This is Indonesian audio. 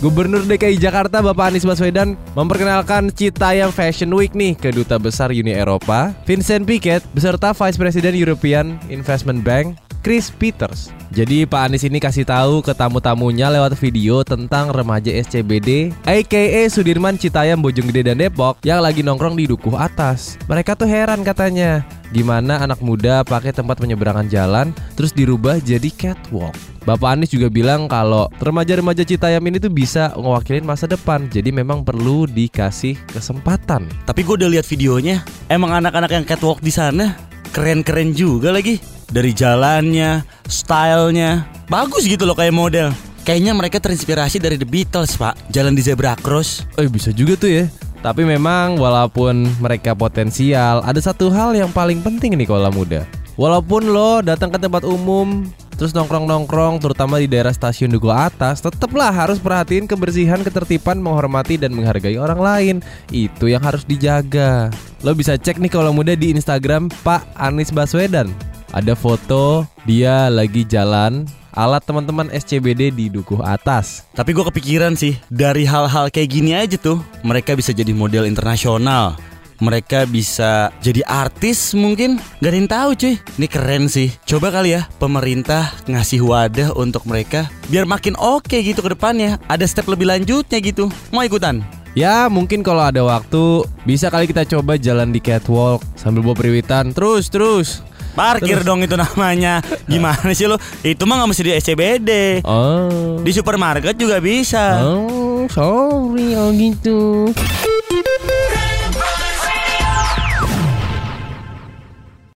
Gubernur DKI Jakarta Bapak Anies Baswedan memperkenalkan Citayam Fashion Week nih ke Duta Besar Uni Eropa, Vincent Piquet beserta Vice President European Investment Bank, Chris Peters. Jadi Pak Anies ini kasih tahu ke tamu-tamunya lewat video tentang remaja SCBD aka Sudirman Citayam Bojonggede dan Depok yang lagi nongkrong di dukuh atas. Mereka tuh heran katanya, gimana anak muda pakai tempat penyeberangan jalan terus dirubah jadi catwalk. Bapak Anies juga bilang kalau remaja-remaja Citayam ini tuh bisa ngewakilin masa depan, jadi memang perlu dikasih kesempatan. Tapi gue udah lihat videonya, emang anak-anak yang catwalk di sana keren-keren juga lagi. Dari jalannya, stylenya, bagus gitu loh kayak model. Kayaknya mereka terinspirasi dari The Beatles, Pak. Jalan di zebra cross. Eh bisa juga tuh ya. Tapi memang walaupun mereka potensial, ada satu hal yang paling penting nih kalau muda. Walaupun lo datang ke tempat umum, terus nongkrong-nongkrong terutama di daerah stasiun Duku Atas, tetaplah harus perhatiin kebersihan, ketertiban, menghormati dan menghargai orang lain. Itu yang harus dijaga. Lo bisa cek nih kalau muda di Instagram Pak Anies Baswedan. Ada foto dia lagi jalan alat teman-teman SCBD di Dukuh Atas. Tapi gue kepikiran sih, dari hal-hal kayak gini aja tuh, mereka bisa jadi model internasional. Mereka bisa jadi artis mungkin Gak ada yang tahu cuy. Ini keren sih. Coba kali ya pemerintah ngasih wadah untuk mereka Biar makin oke okay gitu ke depannya. Ada step lebih lanjutnya gitu. Mau ikutan? Ya mungkin kalau ada waktu Bisa kali kita coba jalan di catwalk Sambil bawa periwitan. Terus terus Parkir Terus. dong itu namanya Gimana sih lo? Itu mah gak mesti di SCBD oh. Di supermarket juga bisa Oh sorry oh gitu